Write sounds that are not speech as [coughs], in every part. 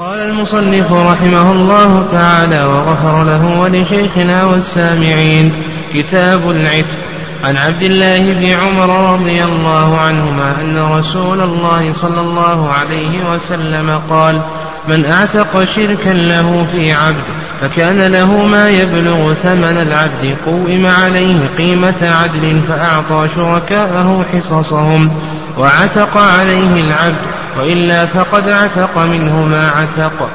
قال المصنف رحمه الله تعالى وغفر له ولشيخنا والسامعين كتاب العتق عن عبد الله بن عمر رضي الله عنهما أن رسول الله صلى الله عليه وسلم قال من أعتق شركا له في عبد فكان له ما يبلغ ثمن العبد قوم عليه قيمة عدل فأعطى شركاءه حصصهم وعتق عليه العبد وإلا فقد عتق منه ما عتق.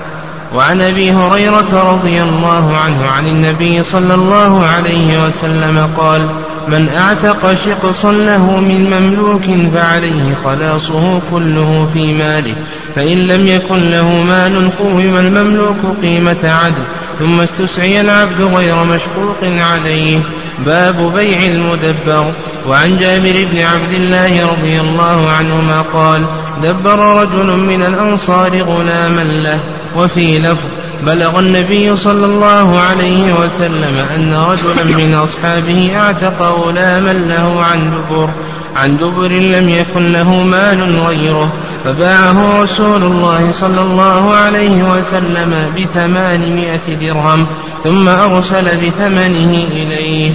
وعن أبي هريرة رضي الله عنه عن النبي صلى الله عليه وسلم قال من أعتق شقصا له من مملوك فعليه خلاصه كله في ماله فإن لم يكن له مال قوم المملوك قيمة عدل ثم استسعي العبد غير مشقوق عليه. باب بيع المدبر. وعن جابر بن عبد الله رضي الله عنهما قال دبر رجل من الأنصار غلاما له وفي لفظ بلغ النبي صلى الله عليه وسلم أن رجلا من أصحابه اعتق غلاما له عن دبر عن دبر لم يكن له مال غيره فباعه رسول الله صلى الله عليه وسلم بثمانمائة درهم ثم أرسل بثمنه إليه.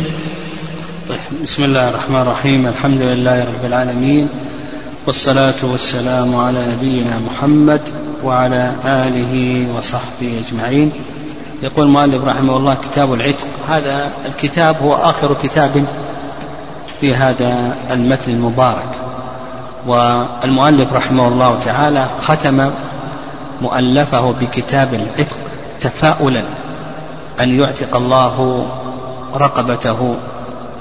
طيب. بسم الله الرحمن الرحيم. الحمد لله رب العالمين. والصلاة والسلام على نبينا محمد وعلى آله وصحبه أجمعين. يقول المؤلف رحمه الله كتاب العتق. هذا الكتاب هو آخر كتاب في هذا المتن المبارك. والمؤلف رحمه الله تعالى ختم مؤلفه بكتاب العتق تفاؤلا أن يعتق الله رقبته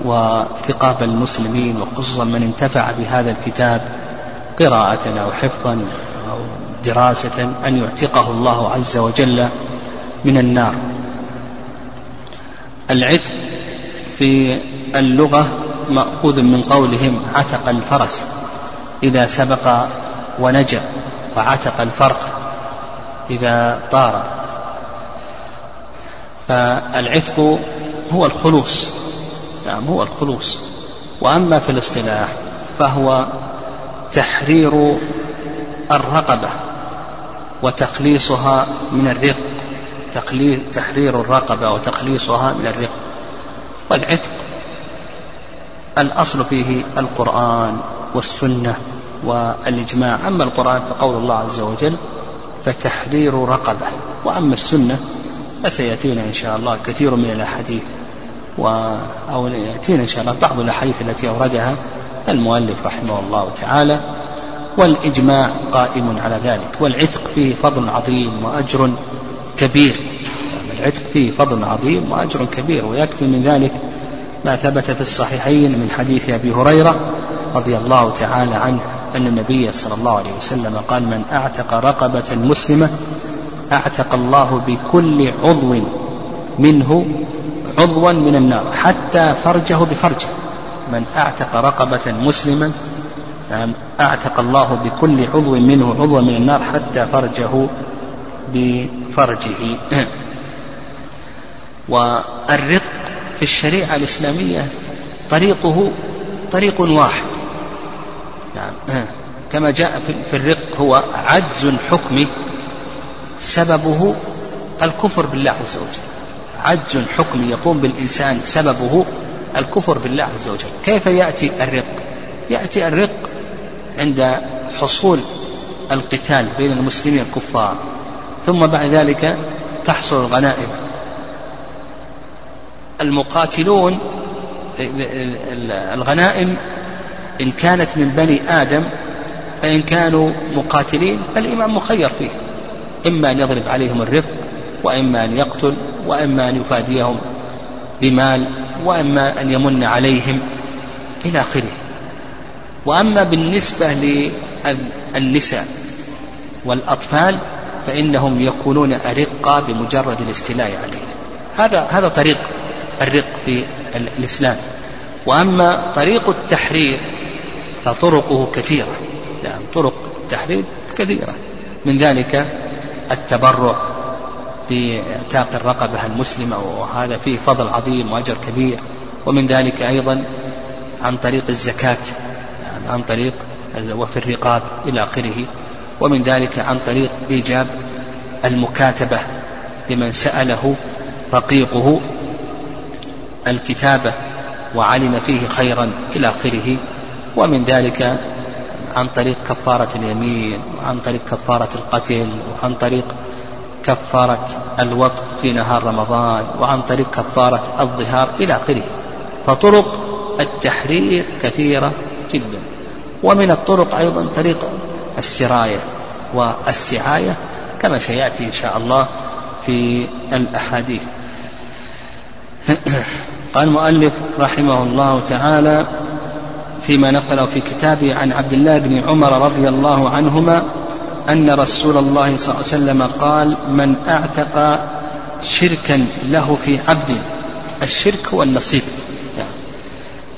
ورقاب المسلمين وخصوصا من انتفع بهذا الكتاب قراءة أو حفظا أو دراسة أن يعتقه الله عز وجل من النار. العتق في اللغة مأخوذ من قولهم عتق الفرس إذا سبق ونجا وعتق الفرخ إذا طار. فالعتق هو الخلوص. نعم هو الخلوص. وأما في الاصطلاح فهو تحرير الرقبة وتخليصها من الرق تحرير الرقبة وتخليصها من الرق. والعتق الأصل فيه القرآن والسنة والإجماع. أما القرآن فقول الله عز وجل فتحرير رقبة. وأما السنة فسيأتينا إن شاء الله كثير من الأحاديث. و أو يأتينا إن شاء الله بعض الأحاديث التي أوردها المؤلف رحمه الله تعالى والإجماع قائم على ذلك والعتق فيه فضل عظيم وأجر كبير. يعني العتق فيه فضل عظيم وأجر كبير ويكفي من ذلك ما ثبت في الصحيحين من حديث أبي هريرة رضي الله تعالى عنه أن النبي صلى الله عليه وسلم قال من أعتق رقبة مسلمة أعتق الله بكل عضو منه عضوا من النار حتى فرجه بفرجه. من أعتق رقبة مسلما يعني أعتق الله بكل عضو منه عضوا من النار حتى فرجه بفرجه. [clears throat] والرق في الشريعة الإسلامية طريقه طريق واحد. يعني [clears throat] كما جاء في الرق هو عجز حكمي سببه الكفر بالله عز وجل. عجز حكمي يقوم بالإنسان سببه الكفر بالله عز وجل. كيف يأتي الرق؟ يأتي الرق عند حصول القتال بين المسلمين الكفار ثم بعد ذلك تحصل الغنائم. المقاتلون الغنائم إن كانت من بني آدم فإن كانوا مقاتلين فالإمام مخير فيه. إما أن يضرب عليهم الرق وإما أن يقتل وإما أن يفاديهم بمال وإما أن يمن عليهم إلى آخره. وأما بالنسبة للنساء والأطفال فإنهم يكونون أرقة بمجرد الاستيلاء عليه هذا هذا طريق الرق في الإسلام. وأما طريق التحرير فطرقه كثيرة. نعم طرق التحرير كثيرة. من ذلك التبرع باعتاق الرقبة المسلمة وهذا فيه فضل عظيم وأجر كبير. ومن ذلك أيضا عن طريق الزكاة يعني عن طريق وفي الرقاب إلى آخره. ومن ذلك عن طريق إيجاب المكاتبة لمن سأله رقيقه الكتابة وعلم فيه خيرا إلى آخره. ومن ذلك عن طريق كفارة اليمين وعن طريق كفارة القتل وعن طريق كفارة الوطء في نهار رمضان وعن طريق كفارة الظهار إلى آخره. فطرق التحرير كثيرة جدا. ومن الطرق أيضا طريق السراية والسعاية كما سيأتي إن شاء الله في الأحاديث. [coughs] قال المؤلف رحمه الله تعالى فيما نقله في كتابه عن عبد الله بن عمر رضي الله عنهما أن رسول الله صلى الله عليه وسلم قال من أعتق شركا له في عبد الشرك هو النصيب.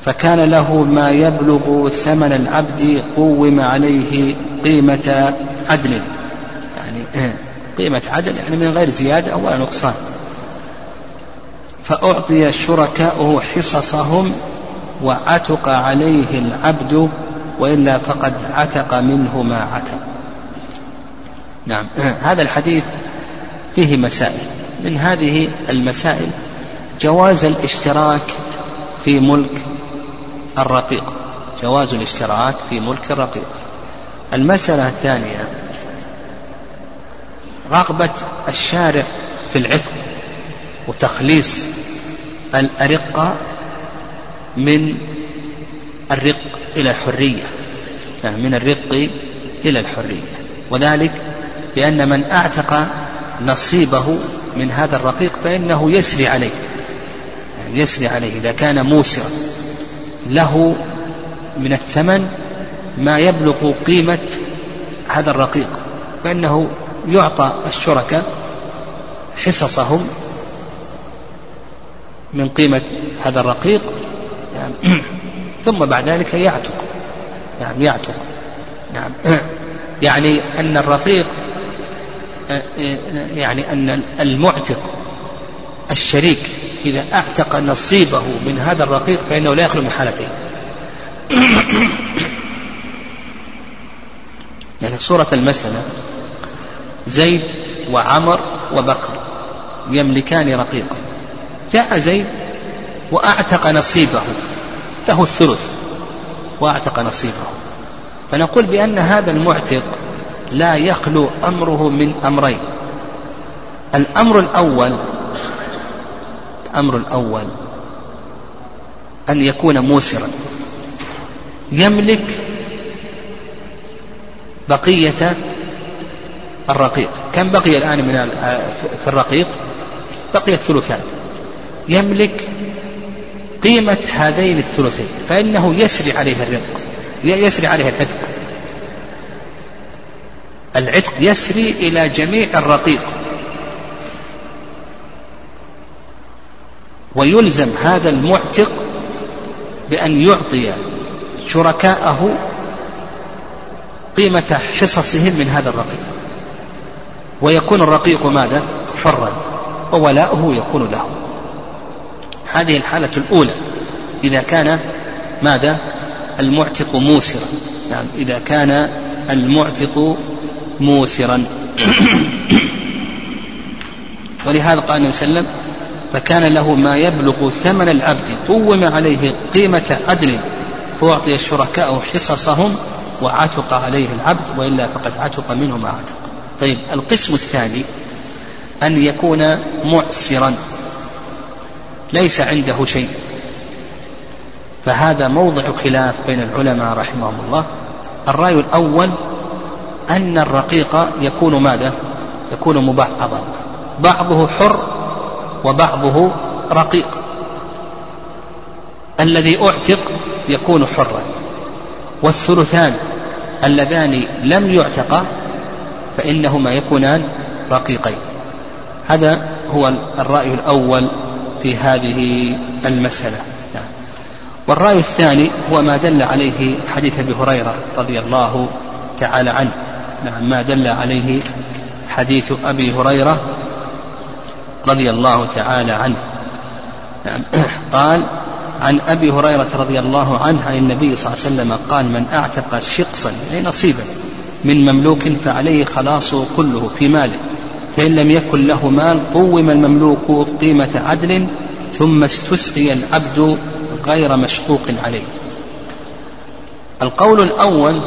فكان له ما يبلغ ثمن العبد قوم عليه قيمة عدل. يعني قيمة عدل يعني من غير زيادة ولا نقصان. فأعطي شركاؤه حصصهم وعتق عليه العبد وإلا فقد عتق منه ما عتق. نعم. هذا الحديث فيه مسائل. من هذه المسائل جواز الاشتراك في ملك الرقيق. جواز الاشتراك في ملك الرقيق. المسألة الثانية رغبة الشارع في العتق وتخليص الأرقة من الرق إلى الحرية. يعني من الرق إلى الحرية. وذلك لأن من أعتق نصيبه من هذا الرقيق فإنه يسري عليه. يعني يسري عليه إذا كان موسرا. له من الثمن ما يبلغ قيمة هذا الرقيق فإنه يعطى الشركاء حصصهم من قيمة هذا الرقيق يعني [clears throat] ثم بعد ذلك يعتق. نعم يعتق. نعم [clears throat] يعني أن الرقيق يعني أن المعتق الشريك إذا أعتق نصيبه من هذا الرقيق فإنه لا يخلو من حالتين [coughs] يعني صورة المسألة زيد وعمر وبكر يملكان رقيقا. جاء زيد وأعتق نصيبه له الثلث وأعتق نصيبه. فنقول بأن هذا المعتق لا يخلو أمره من أمرين. الأمر الأول الأمر الأول أن يكون موسرا. يملك بقية الرقيق. كم بقي الآن من في الرقيق؟ بقي الثلثان يملك قيمة هذين الثلثين فإنه يسري عليه الرق يسري عليه العتق العتق يسري إلى جميع الرقيق. ويلزم هذا المعتق بأن يعطي شركاءه قيمة حصصهم من هذا الرقيق. ويكون الرقيق ماذا؟ حرا وولاؤه يكون له. هذه الحالة الأولى. إذا كان ماذا؟ المعتق موسرا. نعم إذا كان المعتق موسرا. [clears throat] ولهذا قال النبي صلى الله عليه وسلم فكان له ما يبلغ ثمن العبد قوم عليه قيمة عدل فأعطي الشركاء حصصهم وعتق عليه العبد وإلا فقد عتق منه ما عتق. طيب القسم الثاني أن يكون معسرا ليس عنده شيء. فهذا موضع خلاف بين العلماء رحمهم الله. الرأي الأول أن الرقيق يكون ماذا؟ يكون مبعضا بعضه حر وبعضه رقيق. الذي أعتق يكون حرا. والثلثان اللذان لم يعتقا فإنهما يكونان رقيقين. هذا هو الرأي الأول في هذه المسألة. والرأي الثاني هو ما دل عليه حديث أبي هريرة رضي الله تعالى عنه. نعم ما دل عليه حديث أبي هريرة رضي الله تعالى عنه. نعم [clears throat] قال عن أبي هريرة رضي الله عنه عن النبي صلى الله عليه وسلم قال من أعتق شقصا أي نصيبا من مملوك فعليه خلاصه كله في ماله فإن لم يكن له مال قوم المملوك قيمة عدل ثم استسقي العبد غير مشقوق عليه. القول الأول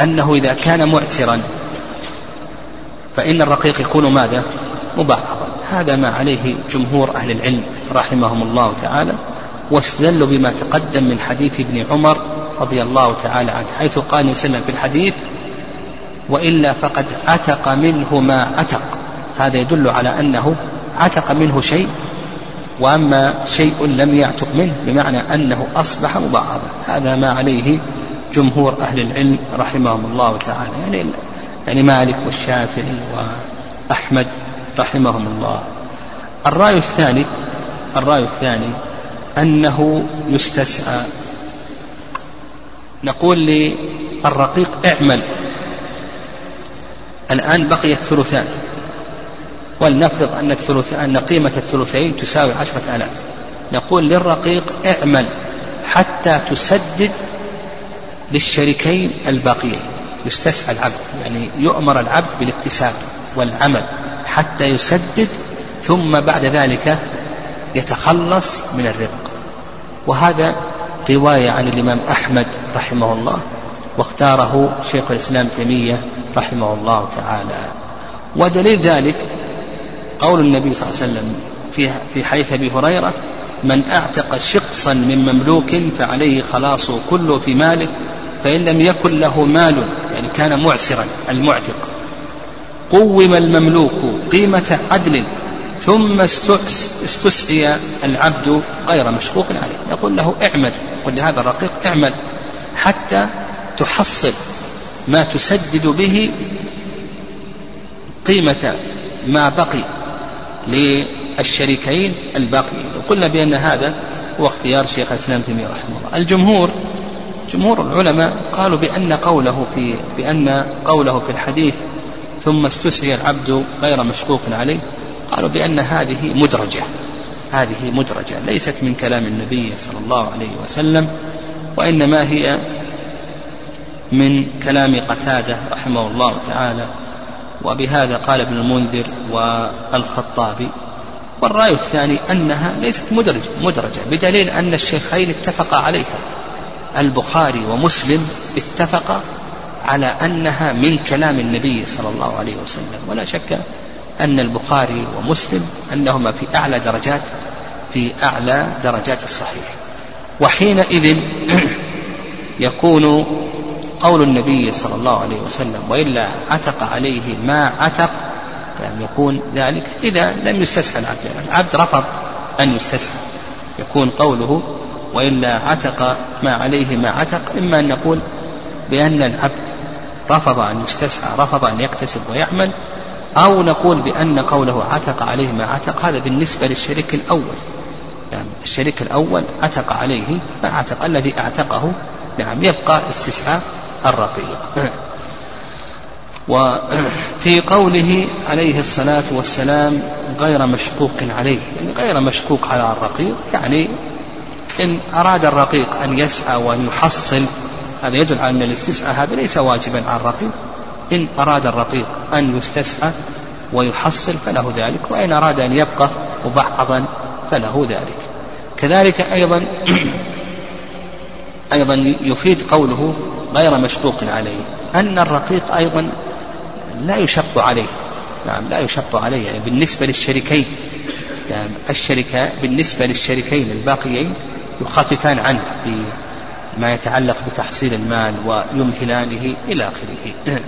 أنه إذا كان معسرا فإن الرقيق يكون ماذا؟ مبعضا هذا ما عليه جمهور أهل العلم رحمهم الله تعالى واستدلوا بما تقدم من حديث ابن عمر رضي الله تعالى عنه حيث قال وسلم في الحديث وإلا فقد عتق منه ما عتق. هذا يدل على أنه عتق منه شيء وأما شيء لم يعتق منه بمعنى أنه أصبح مبعضا هذا ما عليه جمهور أهل العلم رحمهم الله تعالى يعني يعني مالك والشافعي وأحمد رحمهم الله. الرأي الثاني الرأي الثاني أنه يستسعى. نقول للرقيق اعمل. الآن بقي الثلثان ولنفرض أن الثلث أن قيمة الثلثين تساوي عشرة آلاف. نقول للرقيق اعمل حتى تسدد للشريكين الباقيين. يستسعى العبد يعني يؤمر العبد بالاكتساب والعمل حتى يسدد ثم بعد ذلك يتخلص من الرق وهذا رواية عن الإمام أحمد رحمه الله واختاره شيخ الإسلام تيمية رحمه الله تعالى. ودليل ذلك قول النبي صلى الله عليه وسلم في في حديث أبي هريرة من أعتق شقصا من مملوك فعليه خلاصه كله في ماله فإن لم يكن له مال يعني كان معسرا المعتق. قوم المملوك قيمة عدل ثم استسقي العبد غير مشقوق عليه. يقول له اعمل يقول لهذا الرقيق اعمل حتى تحصل ما تسدد به قيمة ما بقي للشريكين الباقيين. وقلنا بأن هذا هو اختيار شيخ الإسلام تيمية رحمه الله. الجمهور جمهور العلماء قالوا بأن قوله في بأن قوله في الحديث ثم استسعي العبد غير مشقوق عليه قالوا بأن هذه مدرجة. هذه مدرجة. ليست من كلام النبي صلى الله عليه وسلم وإنما هي من كلام قتادة رحمه الله تعالى. وبهذا قال ابن المنذر والخطابي. والرأي الثاني أنها ليست مدرجة, مدرجة بدليل أن الشيخين اتفقا عليها. البخاري ومسلم اتفقا على أنها من كلام النبي صلى الله عليه وسلم ولا شك أن البخاري ومسلم أنهما في أعلى درجات في أعلى درجات الصحيح. وحينئذ [clears throat] يكون قول النبي صلى الله عليه وسلم وإلا عتق عليه ما عتق يعني يكون ذلك. إذا لم يستسحى العبد العبد رفض أن يستسحى يكون قوله وإلا عتق ما عليه ما عتق إما أن نقول بأن العبد رفض أن يستسحى رفض أن يكتسب ويعمل أو نقول بأن قوله عتق عليه ما عتق هذا بالنسبة للشريك الأول. يعني الشريك الأول عتق عليه ما عتق الذي أعتقه نعم يبقى استسعاء الرقيق. وفي قوله عليه الصلاة والسلام غير مشكوك عليه يعني غير مشكوك على الرقيق يعني إن أراد الرقيق أن يسعى وأن يحصل هذا يدل على أن الاستسعاء هذا ليس واجبا على الرقيق. إن أراد الرقيق أن يستسعى ويحصل فله ذلك وإن أراد أن يبقى مبعضا فله ذلك. كذلك أيضا [clears throat] أيضا يفيد قوله غير مشقوق عليه أن الرقيق أيضا لا يشق عليه. نعم لا يشق عليه يعني بالنسبة للشريكين يعني الشركة بالنسبة للشريكين الباقيين يخففان عنه في ما يتعلق بتحصيل المال ويمهلانه إلى آخره.